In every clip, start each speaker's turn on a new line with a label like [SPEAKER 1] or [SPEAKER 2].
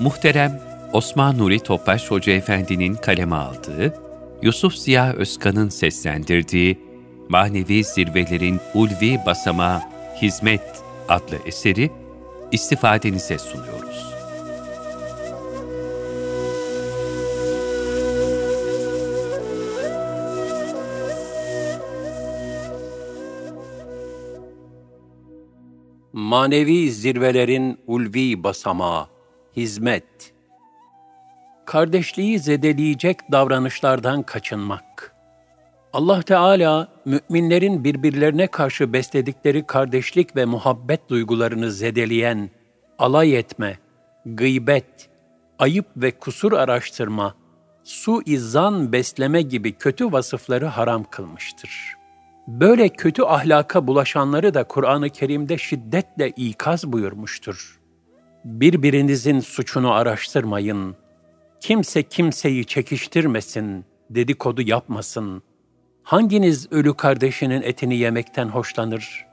[SPEAKER 1] Muhterem Osman Nuri Topbaş Hoca Efendi'nin kaleme aldığı, Yusuf Ziya Özkan'ın seslendirdiği Manevi Zirvelerin Ulvi Basama Hizmet adlı eseri istifadenize sunuyoruz.
[SPEAKER 2] Manevi zirvelerin ulvi basamağı, hizmet. Kardeşliği zedeleyecek davranışlardan kaçınmak. Allah Teala müminlerin birbirlerine karşı besledikleri kardeşlik ve muhabbet duygularını zedeleyen alay etme, gıybet, ayıp ve kusur araştırma, su izan besleme gibi kötü vasıfları haram kılmıştır.'' Böyle kötü ahlaka bulaşanları da Kur'an-ı Kerim'de şiddetle ikaz buyurmuştur. Birbirinizin suçunu araştırmayın. Kimse kimseyi çekiştirmesin, dedikodu yapmasın. Hanginiz ölü kardeşinin etini yemekten hoşlanır?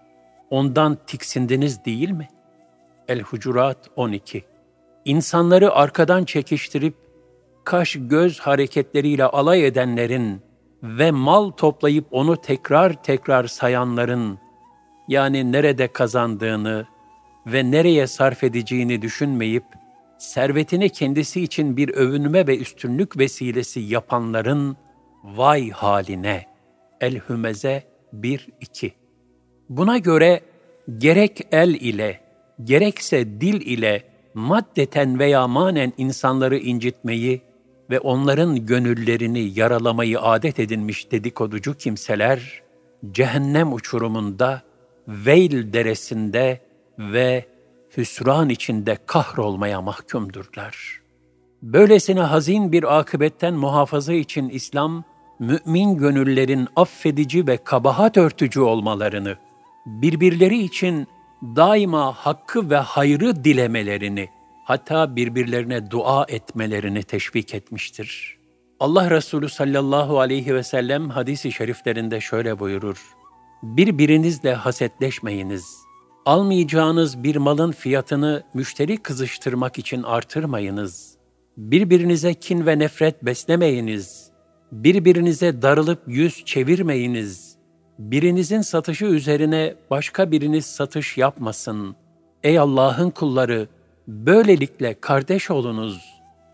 [SPEAKER 2] Ondan tiksindiniz değil mi? El-Hucurat 12 İnsanları arkadan çekiştirip, kaş göz hareketleriyle alay edenlerin, ve mal toplayıp onu tekrar tekrar sayanların, yani nerede kazandığını ve nereye sarf edeceğini düşünmeyip, servetini kendisi için bir övünme ve üstünlük vesilesi yapanların vay haline. El-Hümeze 1-2 Buna göre gerek el ile, gerekse dil ile maddeten veya manen insanları incitmeyi ve onların gönüllerini yaralamayı adet edinmiş dedikoducu kimseler, cehennem uçurumunda, Veil deresinde ve hüsran içinde kahrolmaya mahkumdurlar. Böylesine hazin bir akıbetten muhafaza için İslam, mümin gönüllerin affedici ve kabahat örtücü olmalarını, birbirleri için daima hakkı ve hayrı dilemelerini, hatta birbirlerine dua etmelerini teşvik etmiştir. Allah Resulü sallallahu aleyhi ve sellem hadisi şeriflerinde şöyle buyurur. Birbirinizle hasetleşmeyiniz. Almayacağınız bir malın fiyatını müşteri kızıştırmak için artırmayınız. Birbirinize kin ve nefret beslemeyiniz. Birbirinize darılıp yüz çevirmeyiniz. Birinizin satışı üzerine başka biriniz satış yapmasın. Ey Allah'ın kulları! Böylelikle kardeş olunuz.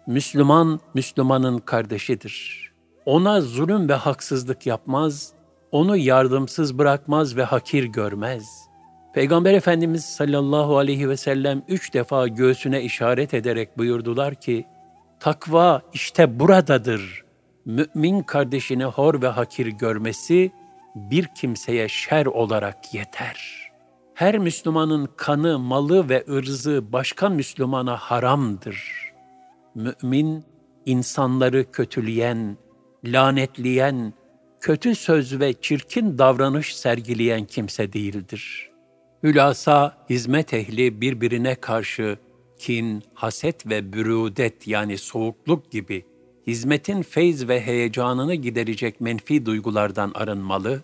[SPEAKER 2] Müslüman, Müslümanın kardeşidir. Ona zulüm ve haksızlık yapmaz, onu yardımsız bırakmaz ve hakir görmez. Peygamber Efendimiz sallallahu aleyhi ve sellem üç defa göğsüne işaret ederek buyurdular ki, Takva işte buradadır. Mümin kardeşini hor ve hakir görmesi bir kimseye şer olarak yeter.'' her Müslümanın kanı, malı ve ırzı başka Müslümana haramdır. Mümin, insanları kötüleyen, lanetleyen, kötü söz ve çirkin davranış sergileyen kimse değildir. Hülasa, hizmet ehli birbirine karşı kin, haset ve bürüdet yani soğukluk gibi hizmetin feyz ve heyecanını giderecek menfi duygulardan arınmalı,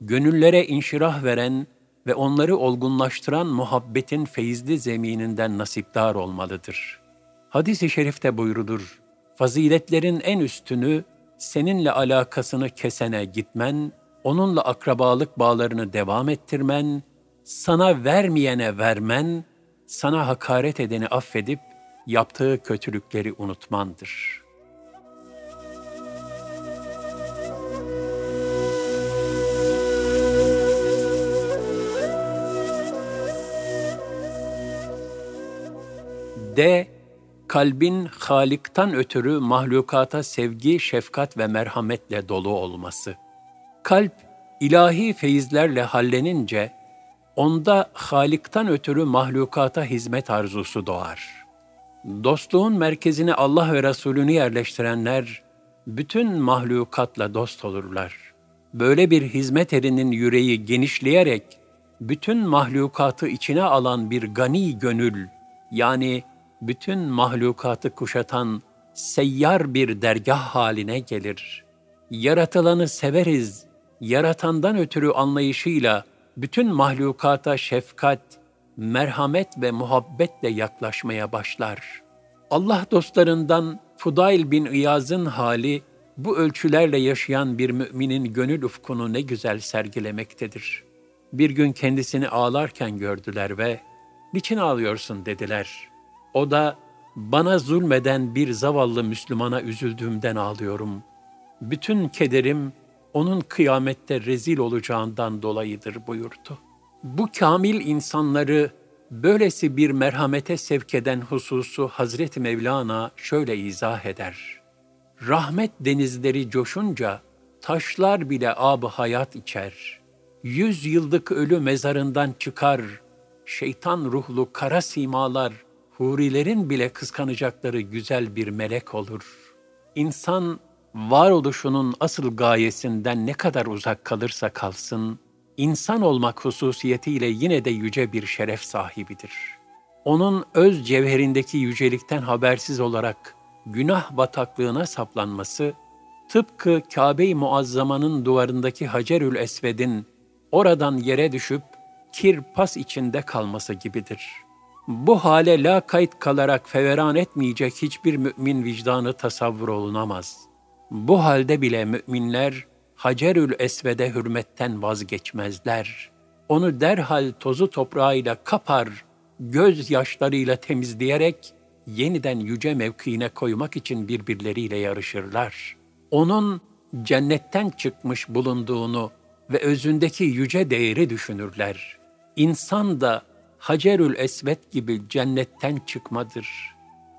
[SPEAKER 2] gönüllere inşirah veren ve onları olgunlaştıran muhabbetin feyizli zemininden nasipdar olmalıdır. Hadis-i şerifte buyurulur, faziletlerin en üstünü seninle alakasını kesene gitmen, onunla akrabalık bağlarını devam ettirmen, sana vermeyene vermen, sana hakaret edeni affedip yaptığı kötülükleri unutmandır.'' D. Kalbin Halik'tan ötürü mahlukata sevgi, şefkat ve merhametle dolu olması. Kalp, ilahi feyizlerle hallenince, onda Halik'tan ötürü mahlukata hizmet arzusu doğar. Dostluğun merkezine Allah ve Resulünü yerleştirenler, bütün mahlukatla dost olurlar. Böyle bir hizmet erinin yüreği genişleyerek, bütün mahlukatı içine alan bir gani gönül, yani bütün mahlukatı kuşatan seyyar bir dergah haline gelir. Yaratılanı severiz, yaratandan ötürü anlayışıyla bütün mahlukata şefkat, merhamet ve muhabbetle yaklaşmaya başlar. Allah dostlarından Fudail bin İyaz'ın hali bu ölçülerle yaşayan bir müminin gönül ufkunu ne güzel sergilemektedir. Bir gün kendisini ağlarken gördüler ve "Niçin ağlıyorsun?" dediler. O da "Bana zulmeden bir zavallı Müslümana üzüldüğümden ağlıyorum. Bütün kederim onun kıyamette rezil olacağından dolayıdır." buyurdu. Bu kamil insanları böylesi bir merhamete sevk eden hususu Hazreti Mevlana şöyle izah eder. Rahmet denizleri coşunca taşlar bile ab hayat içer. Yüz yıllık ölü mezarından çıkar. Şeytan ruhlu kara simalar, hurilerin bile kıskanacakları güzel bir melek olur. İnsan varoluşunun asıl gayesinden ne kadar uzak kalırsa kalsın, insan olmak hususiyetiyle yine de yüce bir şeref sahibidir. Onun öz cevherindeki yücelikten habersiz olarak günah bataklığına saplanması, tıpkı Kabe-i Muazzama'nın duvarındaki Hacerül Esved'in oradan yere düşüp kir pas içinde kalması gibidir. Bu hale la kayıt kalarak feveran etmeyecek hiçbir mümin vicdanı tasavvur olunamaz. Bu halde bile müminler, Hacerül Esved'e hürmetten vazgeçmezler. Onu derhal tozu toprağıyla kapar, göz yaşlarıyla temizleyerek yeniden yüce mevkiine koymak için birbirleriyle yarışırlar. Onun cennetten çıkmış bulunduğunu ve özündeki yüce değeri düşünürler. İnsan da Hacerül Esved gibi cennetten çıkmadır.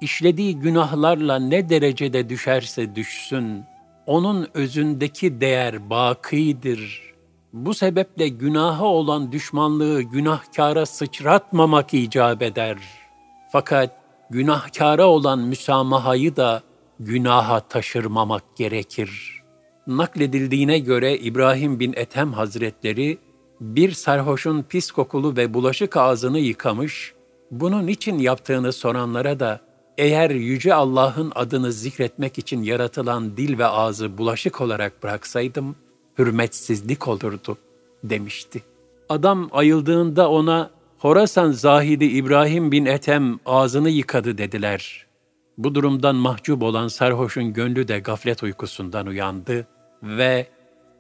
[SPEAKER 2] İşlediği günahlarla ne derecede düşerse düşsün, onun özündeki değer bakidir. Bu sebeple günaha olan düşmanlığı günahkara sıçratmamak icap eder. Fakat günahkara olan müsamahayı da günaha taşırmamak gerekir. Nakledildiğine göre İbrahim bin Ethem Hazretleri bir sarhoşun pis kokulu ve bulaşık ağzını yıkamış, bunun için yaptığını soranlara da eğer Yüce Allah'ın adını zikretmek için yaratılan dil ve ağzı bulaşık olarak bıraksaydım, hürmetsizlik olurdu, demişti. Adam ayıldığında ona, Horasan zahidi İbrahim bin Ethem ağzını yıkadı dediler. Bu durumdan mahcup olan sarhoşun gönlü de gaflet uykusundan uyandı ve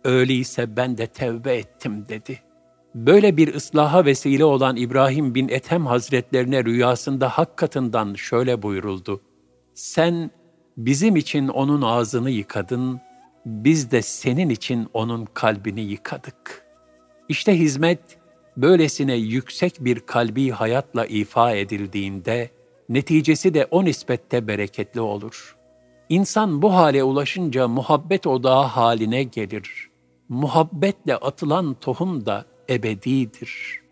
[SPEAKER 2] öyleyse ben de tevbe ettim dedi. Böyle bir ıslaha vesile olan İbrahim bin Ethem Hazretlerine rüyasında hak katından şöyle buyuruldu. Sen bizim için onun ağzını yıkadın, biz de senin için onun kalbini yıkadık. İşte hizmet, böylesine yüksek bir kalbi hayatla ifa edildiğinde, neticesi de o nispette bereketli olur. İnsan bu hale ulaşınca muhabbet odağı haline gelir. Muhabbetle atılan tohum da ebedidir.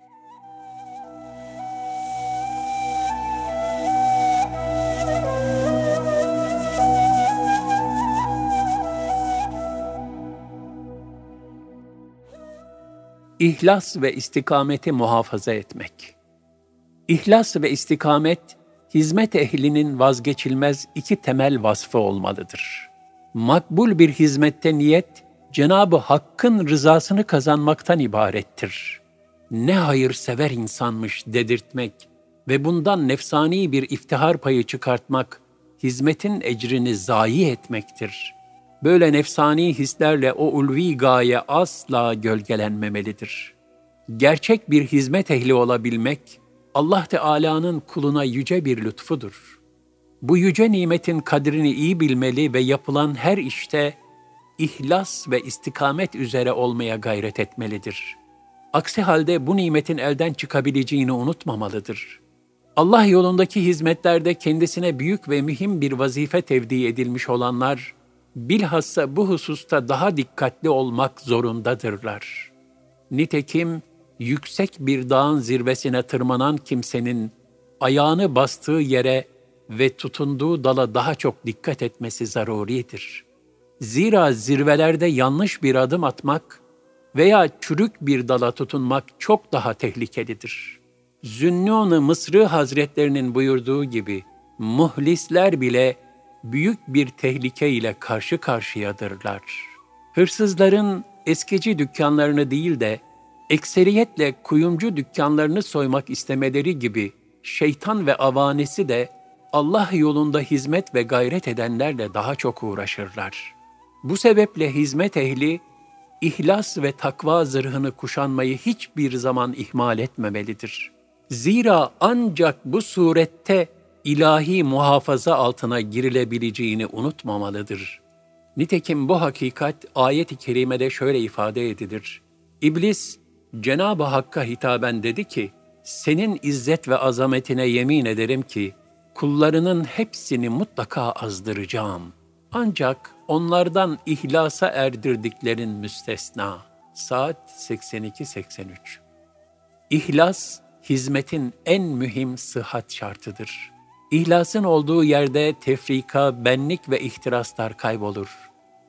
[SPEAKER 2] İhlas ve istikameti muhafaza etmek. İhlas ve istikamet, hizmet ehlinin vazgeçilmez iki temel vasfı olmalıdır. Makbul bir hizmette niyet, Cenabı Hakk'ın rızasını kazanmaktan ibarettir. Ne hayırsever insanmış dedirtmek ve bundan nefsani bir iftihar payı çıkartmak, hizmetin ecrini zayi etmektir. Böyle nefsani hislerle o ulvi gaye asla gölgelenmemelidir. Gerçek bir hizmet ehli olabilmek, Allah Teala'nın kuluna yüce bir lütfudur. Bu yüce nimetin kadrini iyi bilmeli ve yapılan her işte ihlas ve istikamet üzere olmaya gayret etmelidir. Aksi halde bu nimetin elden çıkabileceğini unutmamalıdır. Allah yolundaki hizmetlerde kendisine büyük ve mühim bir vazife tevdi edilmiş olanlar, bilhassa bu hususta daha dikkatli olmak zorundadırlar. Nitekim, yüksek bir dağın zirvesine tırmanan kimsenin ayağını bastığı yere ve tutunduğu dala daha çok dikkat etmesi zaruridir.'' Zira zirvelerde yanlış bir adım atmak veya çürük bir dala tutunmak çok daha tehlikelidir. Zünnun-ı Mısrı Hazretlerinin buyurduğu gibi, muhlisler bile büyük bir tehlike ile karşı karşıyadırlar. Hırsızların eskici dükkanlarını değil de, ekseriyetle kuyumcu dükkanlarını soymak istemeleri gibi şeytan ve avanesi de Allah yolunda hizmet ve gayret edenlerle daha çok uğraşırlar. Bu sebeple hizmet ehli, ihlas ve takva zırhını kuşanmayı hiçbir zaman ihmal etmemelidir. Zira ancak bu surette ilahi muhafaza altına girilebileceğini unutmamalıdır. Nitekim bu hakikat ayet-i kerimede şöyle ifade edilir. İblis, Cenab-ı Hakk'a hitaben dedi ki, senin izzet ve azametine yemin ederim ki, kullarının hepsini mutlaka azdıracağım. Ancak onlardan ihlasa erdirdiklerin müstesna. Saat 82-83 İhlas, hizmetin en mühim sıhhat şartıdır. İhlasın olduğu yerde tefrika, benlik ve ihtiraslar kaybolur.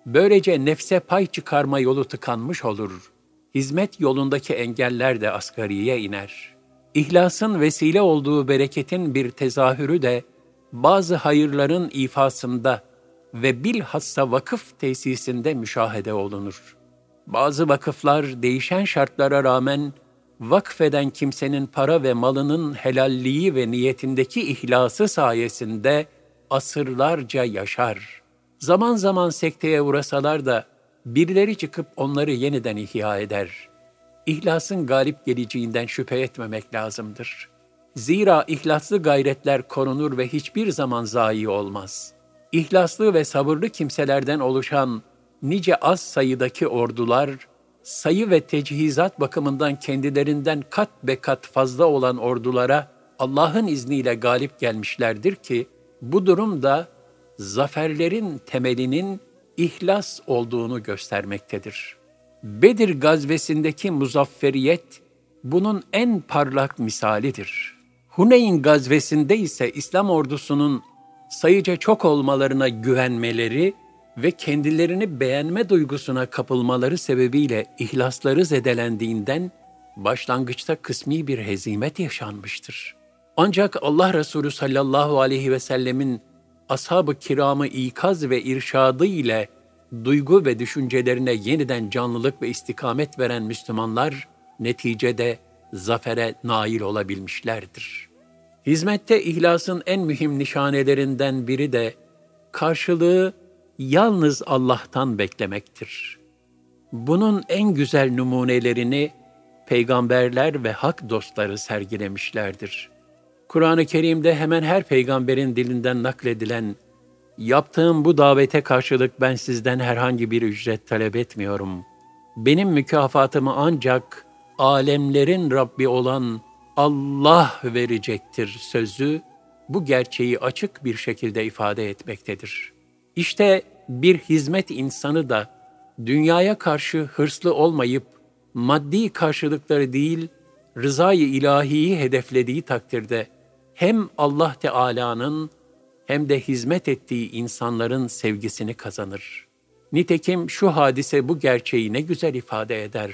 [SPEAKER 2] Böylece nefse pay çıkarma yolu tıkanmış olur. Hizmet yolundaki engeller de asgariye iner. İhlasın vesile olduğu bereketin bir tezahürü de bazı hayırların ifasında ve bilhassa vakıf tesisinde müşahede olunur. Bazı vakıflar değişen şartlara rağmen vakfeden kimsenin para ve malının helalliği ve niyetindeki ihlası sayesinde asırlarca yaşar. Zaman zaman sekteye uğrasalar da birileri çıkıp onları yeniden ihya eder. İhlasın galip geleceğinden şüphe etmemek lazımdır. Zira ihlaslı gayretler korunur ve hiçbir zaman zayi olmaz. İhlaslı ve sabırlı kimselerden oluşan nice az sayıdaki ordular, sayı ve tecihizat bakımından kendilerinden kat be kat fazla olan ordulara Allah'ın izniyle galip gelmişlerdir ki, bu durum da zaferlerin temelinin ihlas olduğunu göstermektedir. Bedir gazvesindeki muzafferiyet bunun en parlak misalidir. Huneyn gazvesinde ise İslam ordusunun sayıca çok olmalarına güvenmeleri ve kendilerini beğenme duygusuna kapılmaları sebebiyle ihlasları zedelendiğinden başlangıçta kısmi bir hezimet yaşanmıştır. Ancak Allah Resulü sallallahu aleyhi ve sellemin ashab-ı kiramı ikaz ve irşadı ile duygu ve düşüncelerine yeniden canlılık ve istikamet veren Müslümanlar neticede zafere nail olabilmişlerdir. Hizmette ihlasın en mühim nişanelerinden biri de karşılığı yalnız Allah'tan beklemektir. Bunun en güzel numunelerini peygamberler ve hak dostları sergilemişlerdir. Kur'an-ı Kerim'de hemen her peygamberin dilinden nakledilen Yaptığım bu davete karşılık ben sizden herhangi bir ücret talep etmiyorum. Benim mükafatımı ancak alemlerin Rabbi olan Allah verecektir sözü bu gerçeği açık bir şekilde ifade etmektedir. İşte bir hizmet insanı da dünyaya karşı hırslı olmayıp maddi karşılıkları değil, rızayı ilahiyi hedeflediği takdirde hem Allah Teala'nın hem de hizmet ettiği insanların sevgisini kazanır. Nitekim şu hadise bu gerçeği ne güzel ifade eder.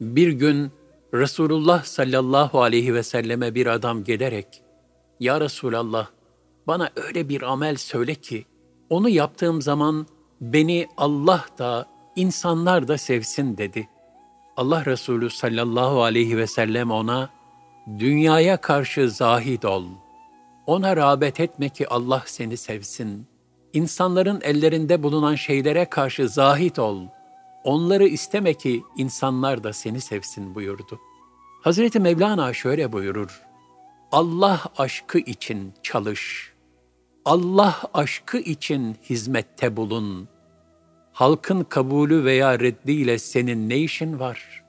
[SPEAKER 2] Bir gün Resulullah sallallahu aleyhi ve selleme bir adam gelerek, Ya Resulallah, bana öyle bir amel söyle ki, onu yaptığım zaman beni Allah da, insanlar da sevsin dedi. Allah Resulü sallallahu aleyhi ve sellem ona, dünyaya karşı zahid ol.'' Ona rağbet etme ki Allah seni sevsin. İnsanların ellerinde bulunan şeylere karşı zahit ol. Onları isteme ki insanlar da seni sevsin buyurdu. Hazreti Mevlana şöyle buyurur. Allah aşkı için çalış. Allah aşkı için hizmette bulun. Halkın kabulü veya reddiyle senin ne işin var?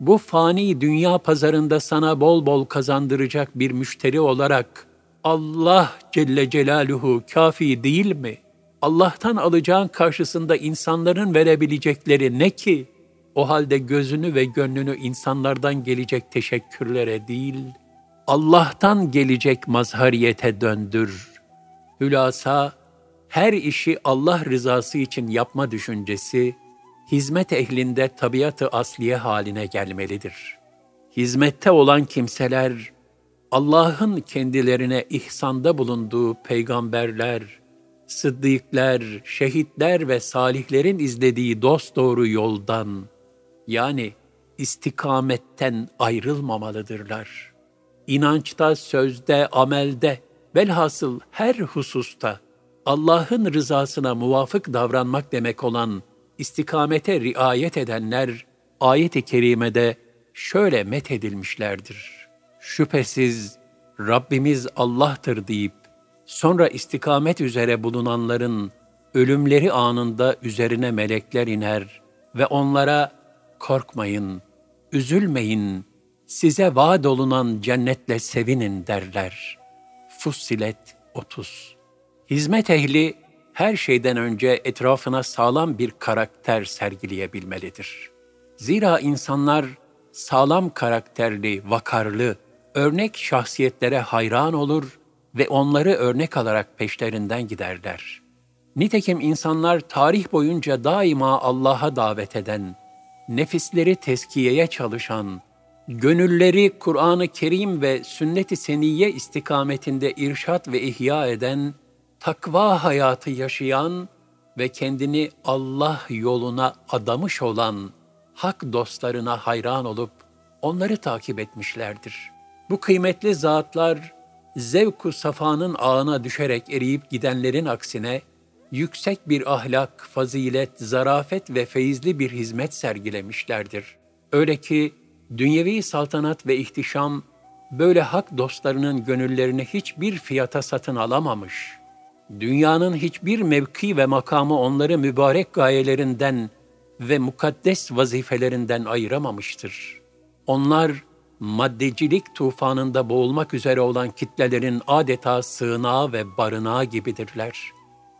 [SPEAKER 2] Bu fani dünya pazarında sana bol bol kazandıracak bir müşteri olarak Allah Celle Celaluhu kafi değil mi? Allah'tan alacağın karşısında insanların verebilecekleri ne ki? O halde gözünü ve gönlünü insanlardan gelecek teşekkürlere değil, Allah'tan gelecek mazhariyete döndür. Hülasa, her işi Allah rızası için yapma düşüncesi, hizmet ehlinde tabiatı asliye haline gelmelidir. Hizmette olan kimseler, Allah'ın kendilerine ihsanda bulunduğu peygamberler, sıddıklar, şehitler ve salihlerin izlediği dosdoğru yoldan, yani istikametten ayrılmamalıdırlar. İnançta, sözde, amelde velhasıl her hususta Allah'ın rızasına muvafık davranmak demek olan istikamete riayet edenler ayet-i kerimede şöyle methedilmişlerdir. Şüphesiz Rabbimiz Allah'tır deyip sonra istikamet üzere bulunanların ölümleri anında üzerine melekler iner ve onlara korkmayın, üzülmeyin, size vaat olunan cennetle sevinin derler. Fussilet 30 Hizmet ehli her şeyden önce etrafına sağlam bir karakter sergileyebilmelidir. Zira insanlar sağlam karakterli, vakarlı, örnek şahsiyetlere hayran olur ve onları örnek alarak peşlerinden giderler. Nitekim insanlar tarih boyunca daima Allah'a davet eden, nefisleri teskiyeye çalışan, gönülleri Kur'an-ı Kerim ve sünnet-i seniyye istikametinde irşat ve ihya eden, takva hayatı yaşayan ve kendini Allah yoluna adamış olan hak dostlarına hayran olup onları takip etmişlerdir. Bu kıymetli zatlar zevku safanın ağına düşerek eriyip gidenlerin aksine yüksek bir ahlak, fazilet, zarafet ve feyizli bir hizmet sergilemişlerdir. Öyle ki dünyevi saltanat ve ihtişam böyle hak dostlarının gönüllerini hiçbir fiyata satın alamamış. Dünyanın hiçbir mevki ve makamı onları mübarek gayelerinden ve mukaddes vazifelerinden ayıramamıştır. Onlar maddecilik tufanında boğulmak üzere olan kitlelerin adeta sığınağı ve barınağı gibidirler.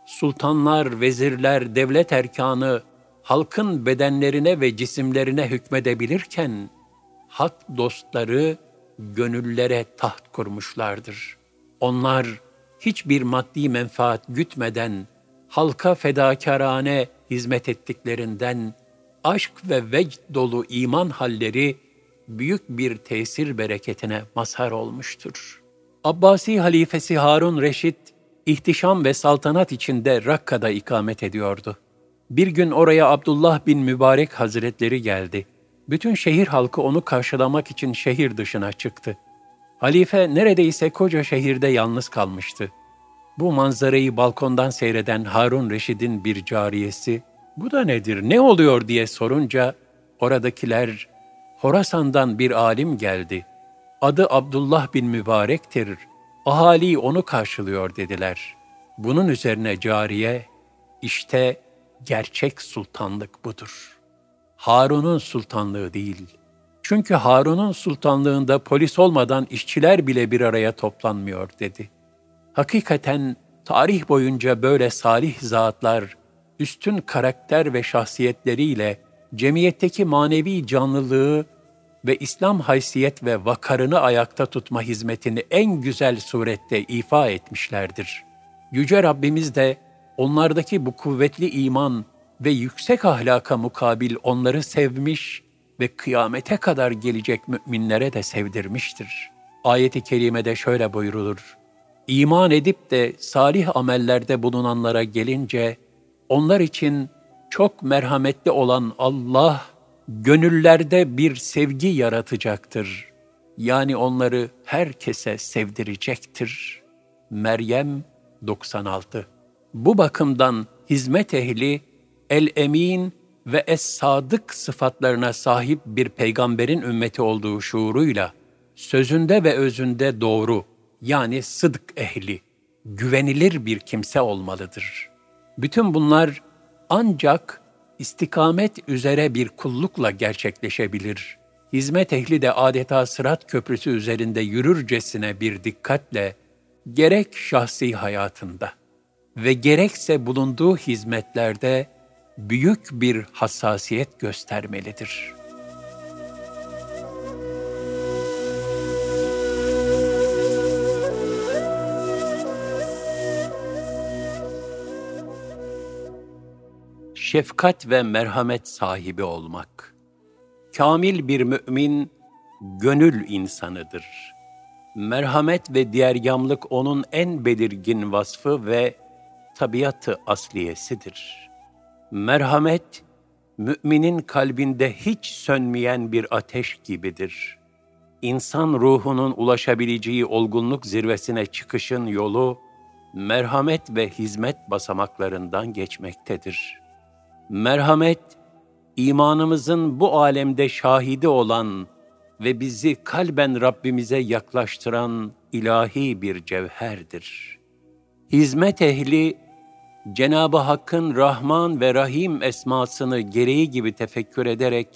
[SPEAKER 2] Sultanlar, vezirler, devlet erkanı halkın bedenlerine ve cisimlerine hükmedebilirken, hak dostları gönüllere taht kurmuşlardır. Onlar hiçbir maddi menfaat gütmeden, halka fedakarane hizmet ettiklerinden, aşk ve vecd dolu iman halleri, büyük bir tesir bereketine mazhar olmuştur. Abbasi halifesi Harun Reşit, ihtişam ve saltanat içinde Rakka'da ikamet ediyordu. Bir gün oraya Abdullah bin Mübarek Hazretleri geldi. Bütün şehir halkı onu karşılamak için şehir dışına çıktı. Halife neredeyse koca şehirde yalnız kalmıştı. Bu manzarayı balkondan seyreden Harun Reşid'in bir cariyesi, ''Bu da nedir, ne oluyor?'' diye sorunca, oradakiler Horasan'dan bir alim geldi. Adı Abdullah bin Mübarek'tir. Ahali onu karşılıyor dediler. Bunun üzerine cariye, işte gerçek sultanlık budur. Harun'un sultanlığı değil. Çünkü Harun'un sultanlığında polis olmadan işçiler bile bir araya toplanmıyor dedi. Hakikaten tarih boyunca böyle salih zatlar, üstün karakter ve şahsiyetleriyle cemiyetteki manevi canlılığı ve İslam haysiyet ve vakarını ayakta tutma hizmetini en güzel surette ifa etmişlerdir. Yüce Rabbimiz de onlardaki bu kuvvetli iman ve yüksek ahlaka mukabil onları sevmiş ve kıyamete kadar gelecek müminlere de sevdirmiştir. Ayet-i kerimede şöyle buyurulur. İman edip de salih amellerde bulunanlara gelince, onlar için çok merhametli olan Allah, gönüllerde bir sevgi yaratacaktır. Yani onları herkese sevdirecektir. Meryem 96 Bu bakımdan hizmet ehli, el-emin ve es-sadık sıfatlarına sahip bir peygamberin ümmeti olduğu şuuruyla, sözünde ve özünde doğru, yani sıdık ehli, güvenilir bir kimse olmalıdır. Bütün bunlar ancak istikamet üzere bir kullukla gerçekleşebilir. Hizmet ehli de adeta sırat köprüsü üzerinde yürürcesine bir dikkatle, gerek şahsi hayatında ve gerekse bulunduğu hizmetlerde büyük bir hassasiyet göstermelidir.'' Şefkat ve merhamet sahibi olmak. Kamil bir mümin, gönül insanıdır. Merhamet ve diğergamlık onun en belirgin vasfı ve tabiatı asliyesidir. Merhamet, müminin kalbinde hiç sönmeyen bir ateş gibidir. insan ruhunun ulaşabileceği olgunluk zirvesine çıkışın yolu, merhamet ve hizmet basamaklarından geçmektedir. Merhamet, imanımızın bu alemde şahidi olan ve bizi kalben Rabbimize yaklaştıran ilahi bir cevherdir. Hizmet ehli, Cenab-ı Hakk'ın Rahman ve Rahim esmasını gereği gibi tefekkür ederek,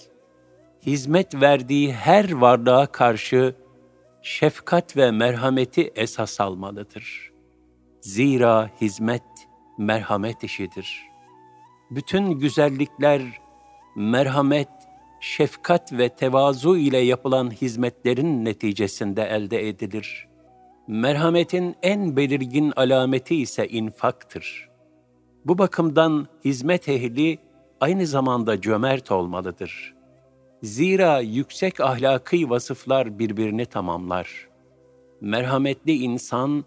[SPEAKER 2] hizmet verdiği her varlığa karşı şefkat ve merhameti esas almalıdır. Zira hizmet merhamet işidir. Bütün güzellikler merhamet, şefkat ve tevazu ile yapılan hizmetlerin neticesinde elde edilir. Merhametin en belirgin alameti ise infaktır. Bu bakımdan hizmet ehli aynı zamanda cömert olmalıdır. Zira yüksek ahlaki vasıflar birbirini tamamlar. Merhametli insan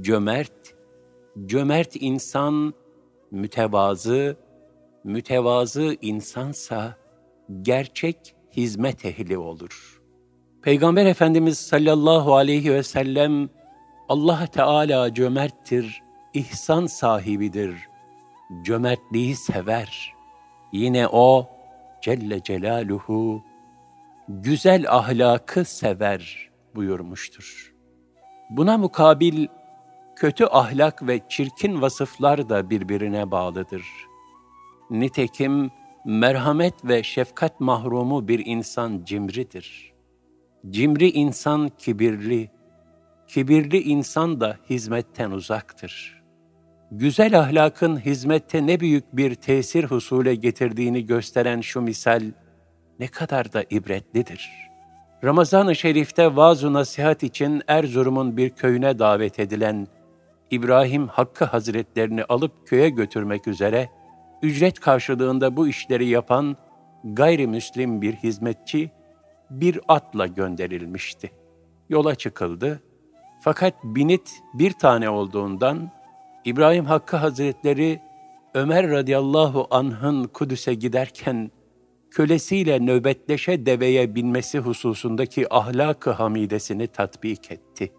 [SPEAKER 2] cömert, cömert insan mütevazı, mütevazı insansa gerçek hizmet ehli olur. Peygamber Efendimiz sallallahu aleyhi ve sellem Allah Teala cömerttir, ihsan sahibidir. Cömertliği sever. Yine o Celle Celaluhu güzel ahlakı sever buyurmuştur. Buna mukabil kötü ahlak ve çirkin vasıflar da birbirine bağlıdır. Nitekim merhamet ve şefkat mahrumu bir insan cimridir. Cimri insan kibirli, kibirli insan da hizmetten uzaktır. Güzel ahlakın hizmette ne büyük bir tesir husule getirdiğini gösteren şu misal ne kadar da ibretlidir. Ramazan-ı Şerif'te vaaz nasihat için Erzurum'un bir köyüne davet edilen İbrahim Hakkı Hazretlerini alıp köye götürmek üzere ücret karşılığında bu işleri yapan gayrimüslim bir hizmetçi bir atla gönderilmişti. Yola çıkıldı. Fakat binit bir tane olduğundan İbrahim Hakkı Hazretleri Ömer radıyallahu anh'ın Kudüs'e giderken kölesiyle nöbetleşe deveye binmesi hususundaki ahlak-ı hamidesini tatbik etti.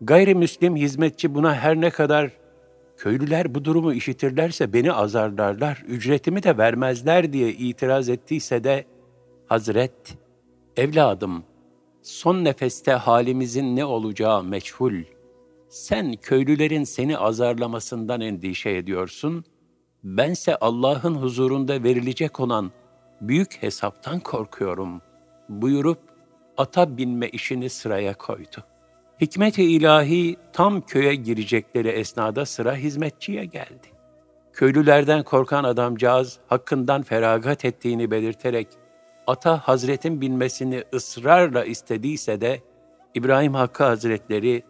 [SPEAKER 2] Gayrimüslim hizmetçi buna her ne kadar köylüler bu durumu işitirlerse beni azarlarlar, ücretimi de vermezler diye itiraz ettiyse de Hazret, evladım, son nefeste halimizin ne olacağı meçhul. Sen köylülerin seni azarlamasından endişe ediyorsun, bense Allah'ın huzurunda verilecek olan büyük hesaptan korkuyorum buyurup ata binme işini sıraya koydu.'' Hikmet-i ilahi tam köye girecekleri esnada sıra hizmetçiye geldi. Köylülerden korkan adamcağız hakkından feragat ettiğini belirterek ata Hazret'in binmesini ısrarla istediyse de İbrahim Hakkı Hazretleri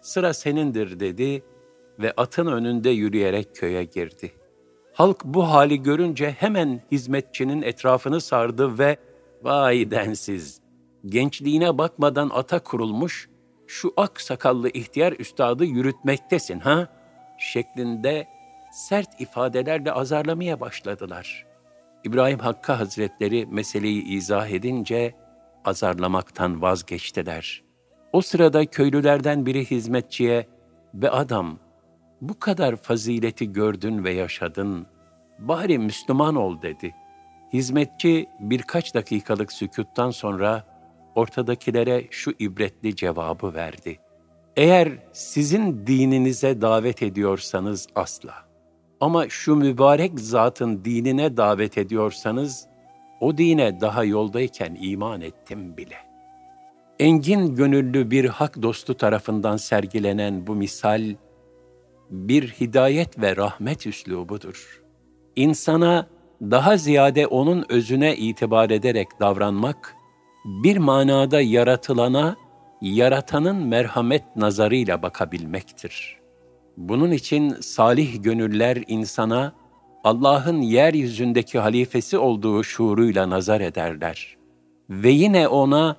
[SPEAKER 2] sıra senindir dedi ve atın önünde yürüyerek köye girdi. Halk bu hali görünce hemen hizmetçinin etrafını sardı ve vay densiz, gençliğine bakmadan ata kurulmuş, şu ak sakallı ihtiyar üstadı yürütmektesin ha? şeklinde sert ifadelerle azarlamaya başladılar. İbrahim Hakkı Hazretleri meseleyi izah edince azarlamaktan vazgeçtiler. O sırada köylülerden biri hizmetçiye ve adam bu kadar fazileti gördün ve yaşadın, bari Müslüman ol dedi. Hizmetçi birkaç dakikalık sükuttan sonra ortadakilere şu ibretli cevabı verdi. Eğer sizin dininize davet ediyorsanız asla. Ama şu mübarek zatın dinine davet ediyorsanız, o dine daha yoldayken iman ettim bile. Engin gönüllü bir hak dostu tarafından sergilenen bu misal, bir hidayet ve rahmet üslubudur. İnsana daha ziyade onun özüne itibar ederek davranmak, bir manada yaratılana, yaratanın merhamet nazarıyla bakabilmektir. Bunun için salih gönüller insana, Allah'ın yeryüzündeki halifesi olduğu şuuruyla nazar ederler. Ve yine ona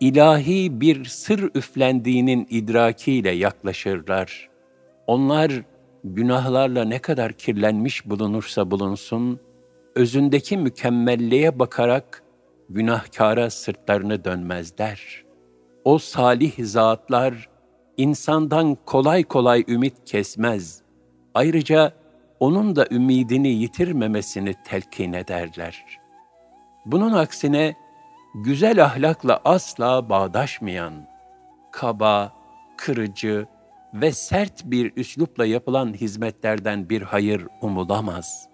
[SPEAKER 2] ilahi bir sır üflendiğinin idrakiyle yaklaşırlar. Onlar günahlarla ne kadar kirlenmiş bulunursa bulunsun, özündeki mükemmelliğe bakarak günahkara sırtlarını dönmezler. O salih zatlar insandan kolay kolay ümit kesmez. Ayrıca onun da ümidini yitirmemesini telkin ederler. Bunun aksine güzel ahlakla asla bağdaşmayan, kaba, kırıcı ve sert bir üslupla yapılan hizmetlerden bir hayır umulamaz.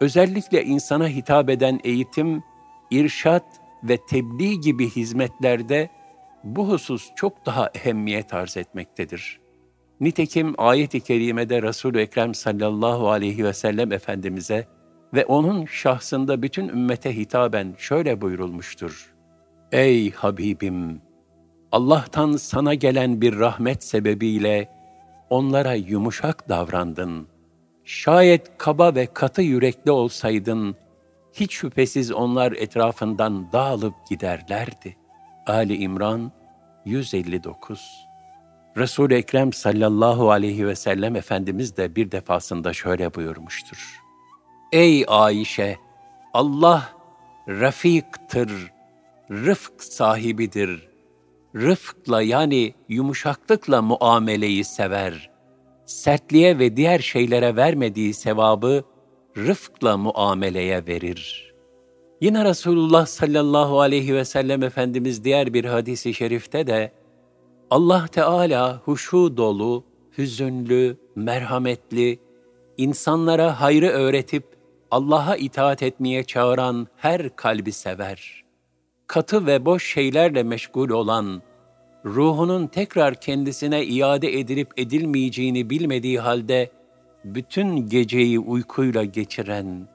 [SPEAKER 2] Özellikle insana hitap eden eğitim, irşat ve tebliğ gibi hizmetlerde bu husus çok daha ehemmiyet arz etmektedir. Nitekim ayet-i kerimede Resul-ü Ekrem sallallahu aleyhi ve sellem Efendimiz'e ve onun şahsında bütün ümmete hitaben şöyle buyurulmuştur. Ey Habibim! Allah'tan sana gelen bir rahmet sebebiyle onlara yumuşak davrandın. Şayet kaba ve katı yürekli olsaydın, hiç şüphesiz onlar etrafından dağılıp giderlerdi. Ali İmran 159 Resul-i Ekrem sallallahu aleyhi ve sellem Efendimiz de bir defasında şöyle buyurmuştur. Ey Ayşe! Allah rafiktır, rıfk sahibidir. Rıfkla yani yumuşaklıkla muameleyi sever. Sertliğe ve diğer şeylere vermediği sevabı rıfkla muameleye verir. Yine Resulullah sallallahu aleyhi ve sellem Efendimiz diğer bir hadisi şerifte de Allah Teala huşu dolu, hüzünlü, merhametli, insanlara hayrı öğretip Allah'a itaat etmeye çağıran her kalbi sever. Katı ve boş şeylerle meşgul olan, ruhunun tekrar kendisine iade edilip edilmeyeceğini bilmediği halde bütün geceyi uykuyla geçiren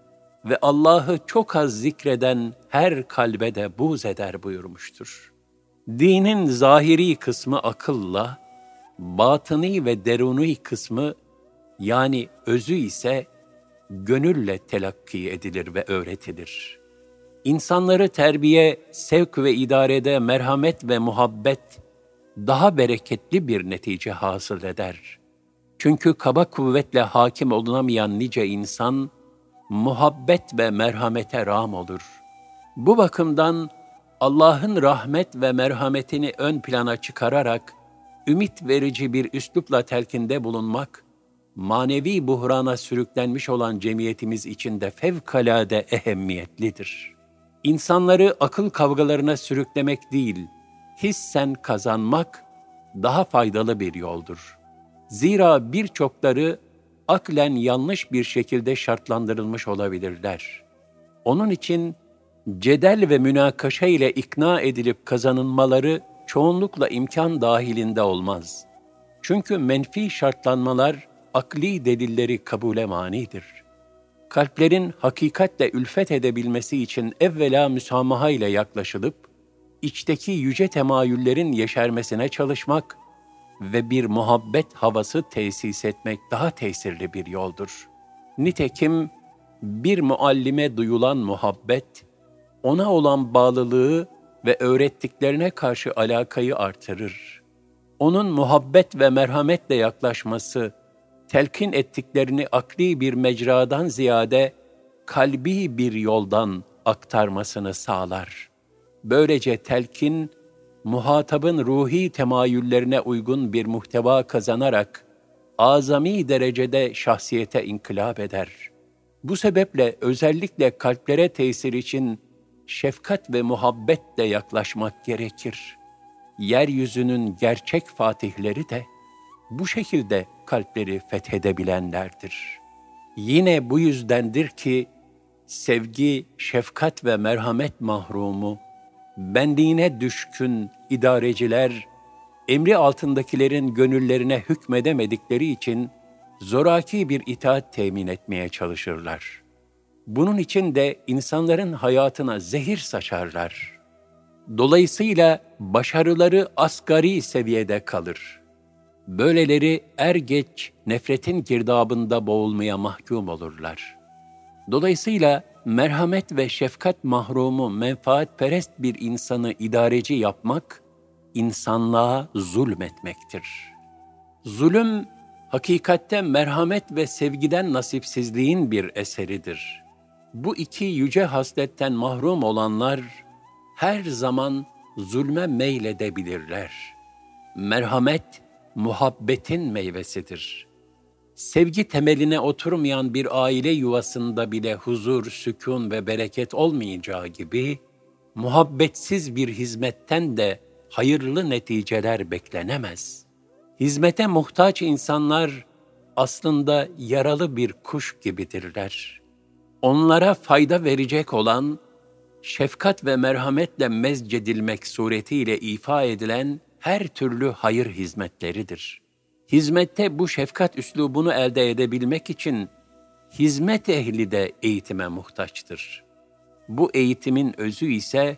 [SPEAKER 2] ve Allah'ı çok az zikreden her kalbe de buz eder buyurmuştur. Dinin zahiri kısmı akılla, batıni ve deruni kısmı yani özü ise gönülle telakki edilir ve öğretilir. İnsanları terbiye, sevk ve idarede merhamet ve muhabbet daha bereketli bir netice hasıl eder. Çünkü kaba kuvvetle hakim olunamayan nice insan, muhabbet ve merhamete ram olur. Bu bakımdan Allah'ın rahmet ve merhametini ön plana çıkararak, ümit verici bir üslupla telkinde bulunmak, manevi buhrana sürüklenmiş olan cemiyetimiz için de fevkalade ehemmiyetlidir. İnsanları akıl kavgalarına sürüklemek değil, hissen kazanmak daha faydalı bir yoldur. Zira birçokları aklen yanlış bir şekilde şartlandırılmış olabilirler. Onun için cedel ve münakaşa ile ikna edilip kazanılmaları çoğunlukla imkan dahilinde olmaz. Çünkü menfi şartlanmalar akli delilleri kabule manidir. Kalplerin hakikatle ülfet edebilmesi için evvela müsamaha ile yaklaşılıp, içteki yüce temayüllerin yeşermesine çalışmak ve bir muhabbet havası tesis etmek daha tesirli bir yoldur. Nitekim bir muallime duyulan muhabbet, ona olan bağlılığı ve öğrettiklerine karşı alakayı artırır. Onun muhabbet ve merhametle yaklaşması, telkin ettiklerini akli bir mecradan ziyade kalbi bir yoldan aktarmasını sağlar. Böylece telkin, muhatabın ruhi temayüllerine uygun bir muhteva kazanarak, azami derecede şahsiyete inkılap eder. Bu sebeple özellikle kalplere tesir için şefkat ve muhabbetle yaklaşmak gerekir. Yeryüzünün gerçek fatihleri de bu şekilde kalpleri fethedebilenlerdir. Yine bu yüzdendir ki sevgi, şefkat ve merhamet mahrumu, benliğine düşkün idareciler, emri altındakilerin gönüllerine hükmedemedikleri için zoraki bir itaat temin etmeye çalışırlar. Bunun için de insanların hayatına zehir saçarlar. Dolayısıyla başarıları asgari seviyede kalır. Böyleleri er geç nefretin girdabında boğulmaya mahkum olurlar. Dolayısıyla merhamet ve şefkat mahrumu menfaatperest bir insanı idareci yapmak, insanlığa zulmetmektir. Zulüm, hakikatte merhamet ve sevgiden nasipsizliğin bir eseridir. Bu iki yüce hasletten mahrum olanlar, her zaman zulme meyledebilirler. Merhamet, muhabbetin meyvesidir. Sevgi temeline oturmayan bir aile yuvasında bile huzur, sükun ve bereket olmayacağı gibi, muhabbetsiz bir hizmetten de hayırlı neticeler beklenemez. Hizmete muhtaç insanlar aslında yaralı bir kuş gibidirler. Onlara fayda verecek olan, şefkat ve merhametle mezcedilmek suretiyle ifa edilen her türlü hayır hizmetleridir. Hizmette bu şefkat üslubunu elde edebilmek için hizmet ehli de eğitime muhtaçtır. Bu eğitimin özü ise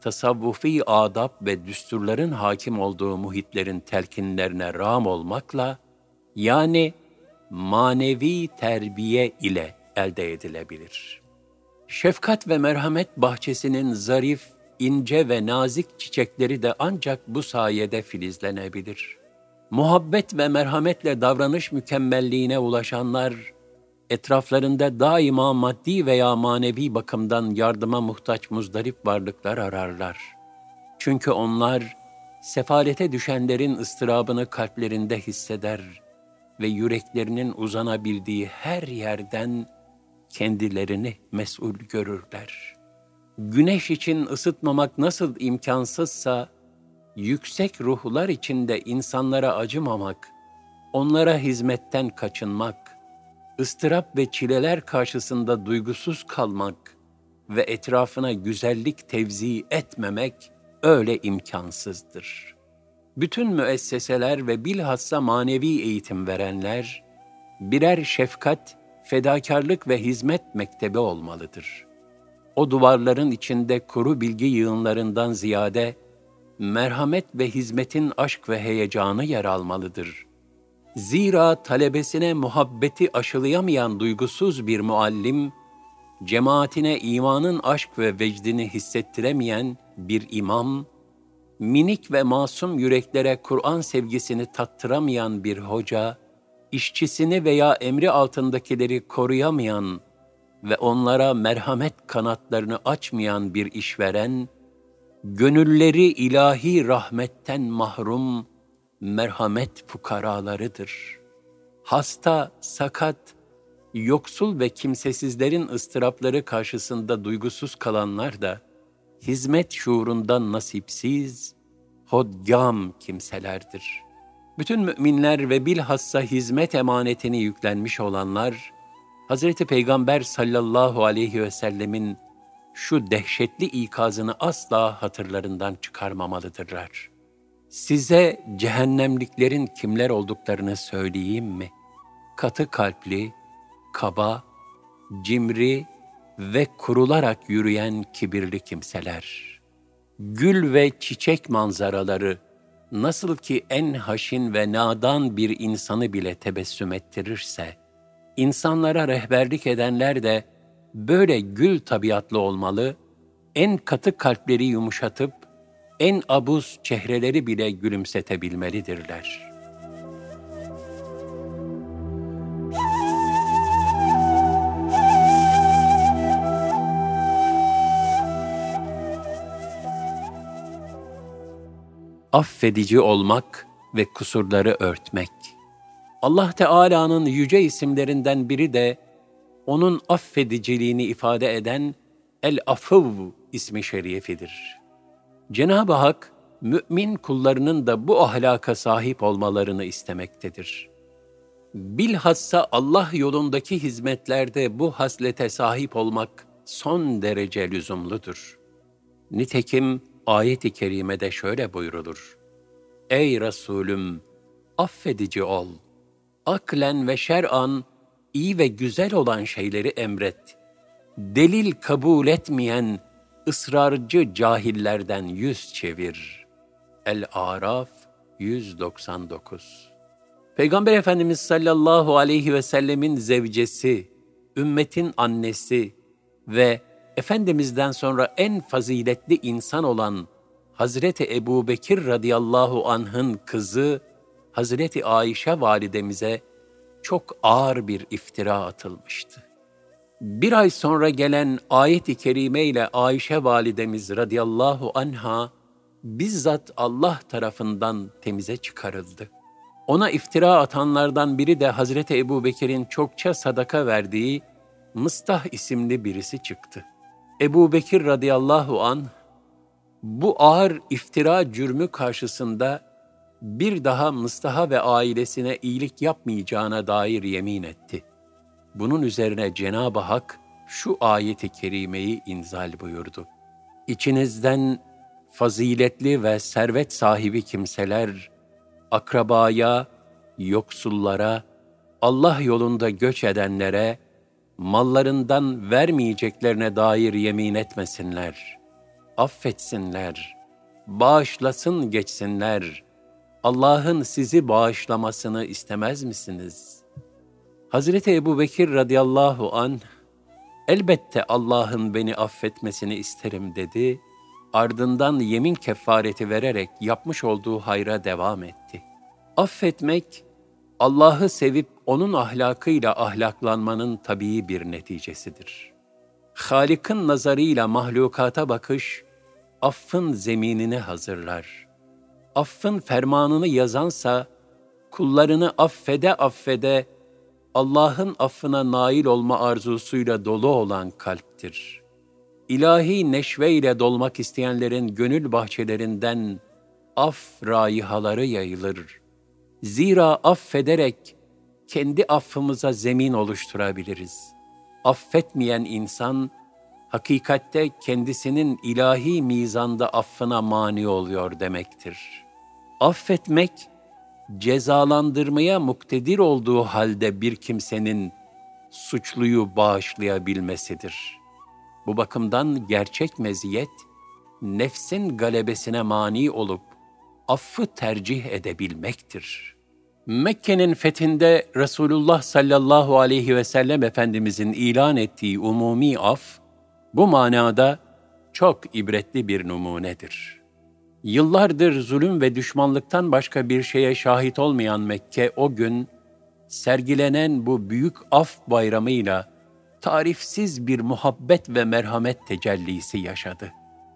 [SPEAKER 2] tasavvufi adab ve düsturların hakim olduğu muhitlerin telkinlerine ram olmakla, yani manevi terbiye ile elde edilebilir. Şefkat ve merhamet bahçesinin zarif, ince ve nazik çiçekleri de ancak bu sayede filizlenebilir. Muhabbet ve merhametle davranış mükemmelliğine ulaşanlar, etraflarında daima maddi veya manevi bakımdan yardıma muhtaç muzdarip varlıklar ararlar. Çünkü onlar, sefalete düşenlerin ıstırabını kalplerinde hisseder ve yüreklerinin uzanabildiği her yerden kendilerini mesul görürler. Güneş için ısıtmamak nasıl imkansızsa, yüksek ruhlar içinde insanlara acımamak, onlara hizmetten kaçınmak, ıstırap ve çileler karşısında duygusuz kalmak ve etrafına güzellik tevzi etmemek öyle imkansızdır. Bütün müesseseler ve bilhassa manevi eğitim verenler, birer şefkat, fedakarlık ve hizmet mektebi olmalıdır. O duvarların içinde kuru bilgi yığınlarından ziyade, merhamet ve hizmetin aşk ve heyecanı yer almalıdır. Zira talebesine muhabbeti aşılayamayan duygusuz bir muallim, cemaatine imanın aşk ve vecdini hissettiremeyen bir imam, minik ve masum yüreklere Kur'an sevgisini tattıramayan bir hoca, işçisini veya emri altındakileri koruyamayan ve onlara merhamet kanatlarını açmayan bir işveren, gönülleri ilahi rahmetten mahrum merhamet fukaralarıdır. Hasta, sakat, yoksul ve kimsesizlerin ıstırapları karşısında duygusuz kalanlar da, hizmet şuurundan nasipsiz, hodgam kimselerdir. Bütün müminler ve bilhassa hizmet emanetini yüklenmiş olanlar, Hazreti Peygamber sallallahu aleyhi ve sellemin şu dehşetli ikazını asla hatırlarından çıkarmamalıdırlar. Size cehennemliklerin kimler olduklarını söyleyeyim mi? Katı kalpli, kaba, cimri ve kurularak yürüyen kibirli kimseler. Gül ve çiçek manzaraları nasıl ki en haşin ve nadan bir insanı bile tebessüm ettirirse, insanlara rehberlik edenler de böyle gül tabiatlı olmalı, en katı kalpleri yumuşatıp, en abuz çehreleri bile gülümsetebilmelidirler.'' affedici olmak ve kusurları örtmek. Allah Teala'nın yüce isimlerinden biri de onun affediciliğini ifade eden El-Afıv ismi şerifidir. Cenab-ı Hak, mümin kullarının da bu ahlaka sahip olmalarını istemektedir. Bilhassa Allah yolundaki hizmetlerde bu haslete sahip olmak son derece lüzumludur. Nitekim ayet-i kerimede şöyle buyrulur. Ey Resulüm, affedici ol. Aklen ve şer'an iyi ve güzel olan şeyleri emret. Delil kabul etmeyen ısrarcı cahillerden yüz çevir. El-Araf 199 Peygamber Efendimiz sallallahu aleyhi ve sellemin zevcesi, ümmetin annesi ve Efendimiz'den sonra en faziletli insan olan Hazreti Ebu Bekir radıyallahu anh'ın kızı Hazreti Ayşe validemize çok ağır bir iftira atılmıştı. Bir ay sonra gelen ayet-i kerime ile Ayşe validemiz radıyallahu anha bizzat Allah tarafından temize çıkarıldı. Ona iftira atanlardan biri de Hazreti Ebu Bekir'in çokça sadaka verdiği Mıstah isimli birisi çıktı. Ebu Bekir radıyallahu an bu ağır iftira cürmü karşısında bir daha Mıstah'a ve ailesine iyilik yapmayacağına dair yemin etti. Bunun üzerine Cenab-ı Hak şu ayeti kerimeyi inzal buyurdu. İçinizden faziletli ve servet sahibi kimseler, akrabaya, yoksullara, Allah yolunda göç edenlere, mallarından vermeyeceklerine dair yemin etmesinler. Affetsinler, bağışlasın geçsinler. Allah'ın sizi bağışlamasını istemez misiniz? Hazreti Ebu Bekir radıyallahu anh, elbette Allah'ın beni affetmesini isterim dedi ardından yemin kefareti vererek yapmış olduğu hayra devam etti. Affetmek, Allah'ı sevip onun ahlakıyla ahlaklanmanın tabii bir neticesidir. Halik'in nazarıyla mahlukata bakış, affın zeminini hazırlar. Affın fermanını yazansa, kullarını affede affede, Allah'ın affına nail olma arzusuyla dolu olan kalptir.'' ilahi neşveyle dolmak isteyenlerin gönül bahçelerinden af raihaları yayılır. Zira affederek kendi affımıza zemin oluşturabiliriz. Affetmeyen insan, hakikatte kendisinin ilahi mizanda affına mani oluyor demektir. Affetmek, cezalandırmaya muktedir olduğu halde bir kimsenin suçluyu bağışlayabilmesidir.'' Bu bakımdan gerçek meziyet, nefsin galebesine mani olup affı tercih edebilmektir. Mekke'nin fethinde Resulullah sallallahu aleyhi ve sellem Efendimizin ilan ettiği umumi af, bu manada çok ibretli bir numunedir. Yıllardır zulüm ve düşmanlıktan başka bir şeye şahit olmayan Mekke o gün, sergilenen bu büyük af bayramıyla tarifsiz bir muhabbet ve merhamet tecellisi yaşadı.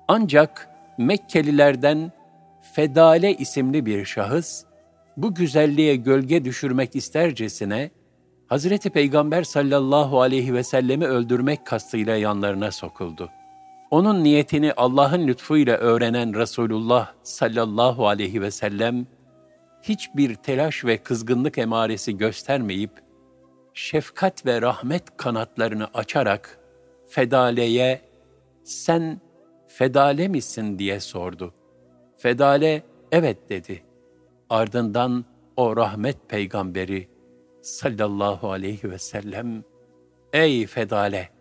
[SPEAKER 2] Ancak Mekkelilerden Fedale isimli bir şahıs, bu güzelliğe gölge düşürmek istercesine, Hazreti Peygamber sallallahu aleyhi ve sellemi öldürmek kastıyla yanlarına sokuldu. Onun niyetini Allah'ın lütfuyla öğrenen Resulullah sallallahu aleyhi ve sellem, hiçbir telaş ve kızgınlık emaresi göstermeyip, şefkat ve rahmet kanatlarını açarak Fedale'ye sen Fedale misin diye sordu. Fedale evet dedi. Ardından o rahmet peygamberi sallallahu aleyhi ve sellem Ey Fedale!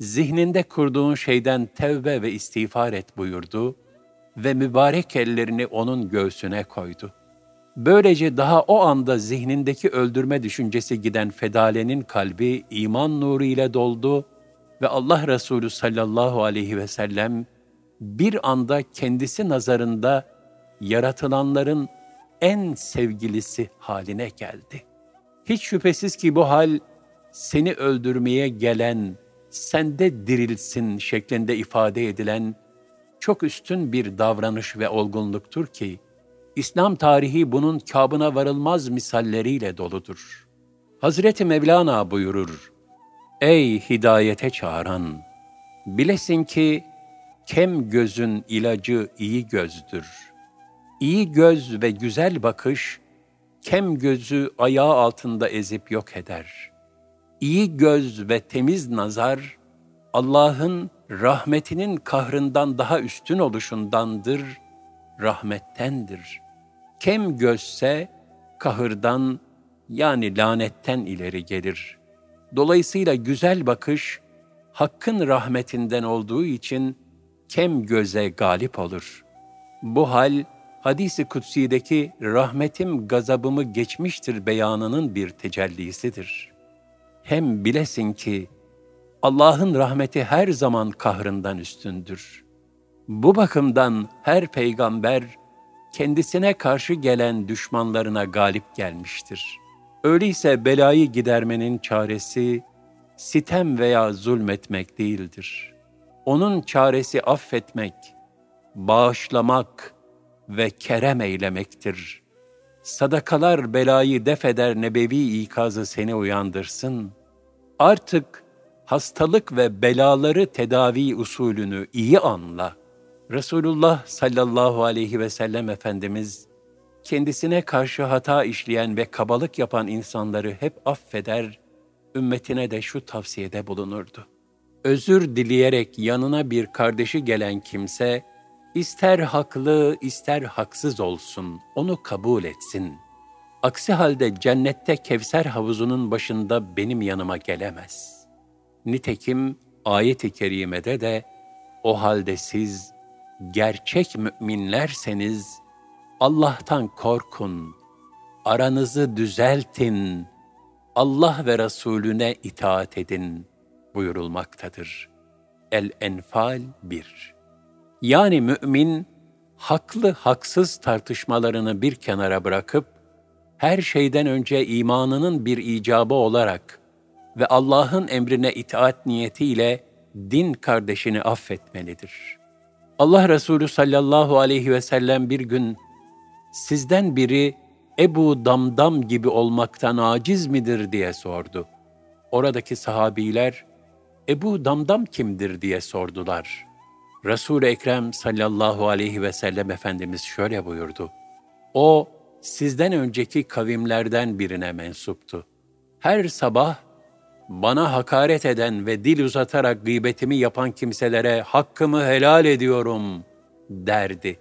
[SPEAKER 2] Zihninde kurduğun şeyden tevbe ve istiğfar et buyurdu ve mübarek ellerini onun göğsüne koydu. Böylece daha o anda zihnindeki öldürme düşüncesi giden Fedale'nin kalbi iman nuru ile doldu ve Allah Resulü sallallahu aleyhi ve sellem bir anda kendisi nazarında yaratılanların en sevgilisi haline geldi. Hiç şüphesiz ki bu hal seni öldürmeye gelen, sende dirilsin şeklinde ifade edilen çok üstün bir davranış ve olgunluktur ki, İslam tarihi bunun kabına varılmaz misalleriyle doludur. Hazreti Mevlana buyurur, Ey hidayete çağıran! Bilesin ki kem gözün ilacı iyi gözdür. İyi göz ve güzel bakış, kem gözü ayağı altında ezip yok eder. İyi göz ve temiz nazar, Allah'ın rahmetinin kahrından daha üstün oluşundandır, rahmettendir.'' kem gözse kahırdan yani lanetten ileri gelir. Dolayısıyla güzel bakış Hakk'ın rahmetinden olduğu için kem göze galip olur. Bu hal hadisi kutsi'deki rahmetim gazabımı geçmiştir beyanının bir tecellisidir. Hem bilesin ki Allah'ın rahmeti her zaman kahrından üstündür. Bu bakımdan her peygamber kendisine karşı gelen düşmanlarına galip gelmiştir. Öyleyse belayı gidermenin çaresi sitem veya zulmetmek değildir. Onun çaresi affetmek, bağışlamak, ve kerem eylemektir. Sadakalar belayı defeder nebevi ikazı seni uyandırsın. Artık hastalık ve belaları tedavi usulünü iyi anla. Resulullah sallallahu aleyhi ve sellem Efendimiz, kendisine karşı hata işleyen ve kabalık yapan insanları hep affeder, ümmetine de şu tavsiyede bulunurdu. Özür dileyerek yanına bir kardeşi gelen kimse, ister haklı ister haksız olsun, onu kabul etsin. Aksi halde cennette Kevser havuzunun başında benim yanıma gelemez. Nitekim ayet-i kerimede de, o halde siz gerçek müminlerseniz, Allah'tan korkun, aranızı düzeltin, Allah ve Resulüne itaat edin buyurulmaktadır. El-Enfal 1 Yani mümin, haklı haksız tartışmalarını bir kenara bırakıp, her şeyden önce imanının bir icabı olarak ve Allah'ın emrine itaat niyetiyle din kardeşini affetmelidir. Allah Resulü sallallahu aleyhi ve sellem bir gün sizden biri Ebu Damdam gibi olmaktan aciz midir diye sordu. Oradaki sahabiler, Ebu Damdam kimdir diye sordular. Resul-i Ekrem sallallahu aleyhi ve sellem Efendimiz şöyle buyurdu. O, sizden önceki kavimlerden birine mensuptu. Her sabah bana hakaret eden ve dil uzatarak gıybetimi yapan kimselere hakkımı helal ediyorum derdi.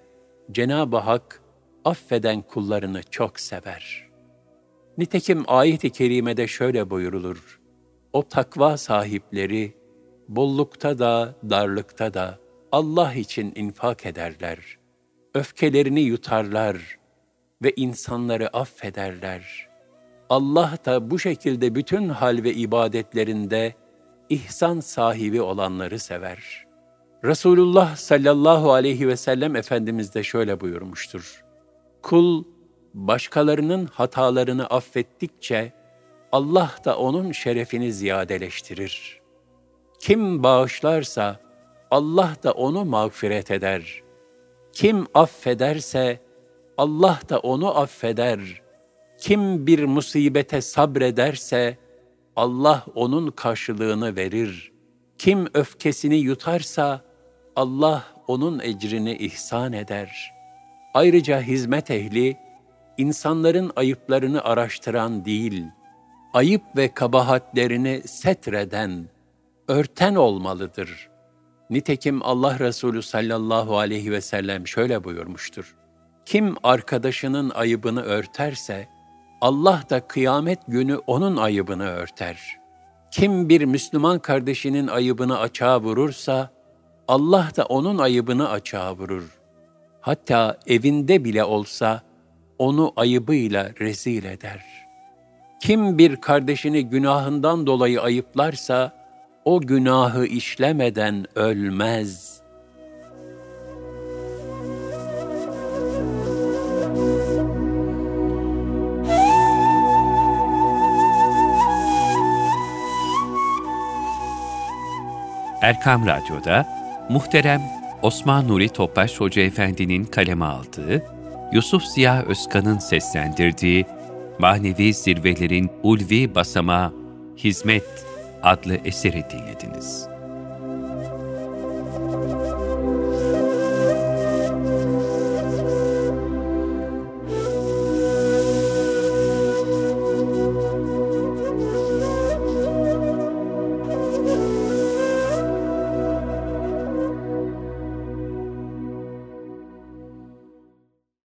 [SPEAKER 2] Cenab-ı Hak affeden kullarını çok sever. Nitekim ayet-i kerimede şöyle buyurulur. O takva sahipleri bollukta da darlıkta da Allah için infak ederler. Öfkelerini yutarlar ve insanları affederler. Allah da bu şekilde bütün hal ve ibadetlerinde ihsan sahibi olanları sever. Resulullah sallallahu aleyhi ve sellem Efendimiz de şöyle buyurmuştur. Kul başkalarının hatalarını affettikçe Allah da onun şerefini ziyadeleştirir. Kim bağışlarsa Allah da onu mağfiret eder. Kim affederse Allah da onu affeder. Kim bir musibete sabrederse Allah onun karşılığını verir. Kim öfkesini yutarsa Allah onun ecrini ihsan eder.'' Ayrıca hizmet ehli, insanların ayıplarını araştıran değil, ayıp ve kabahatlerini setreden, örten olmalıdır. Nitekim Allah Resulü sallallahu aleyhi ve sellem şöyle buyurmuştur. Kim arkadaşının ayıbını örterse, Allah da kıyamet günü onun ayıbını örter. Kim bir Müslüman kardeşinin ayıbını açığa vurursa, Allah da onun ayıbını açığa vurur hatta evinde bile olsa onu ayıbıyla rezil eder. Kim bir kardeşini günahından dolayı ayıplarsa, o günahı işlemeden ölmez.
[SPEAKER 1] Erkam Radyo'da Muhterem Osman Nuri Topbaş Hoca Efendi'nin kaleme aldığı, Yusuf Ziya Özkan'ın seslendirdiği Manevi Zirvelerin Ulvi Basama Hizmet adlı eseri dinlediniz.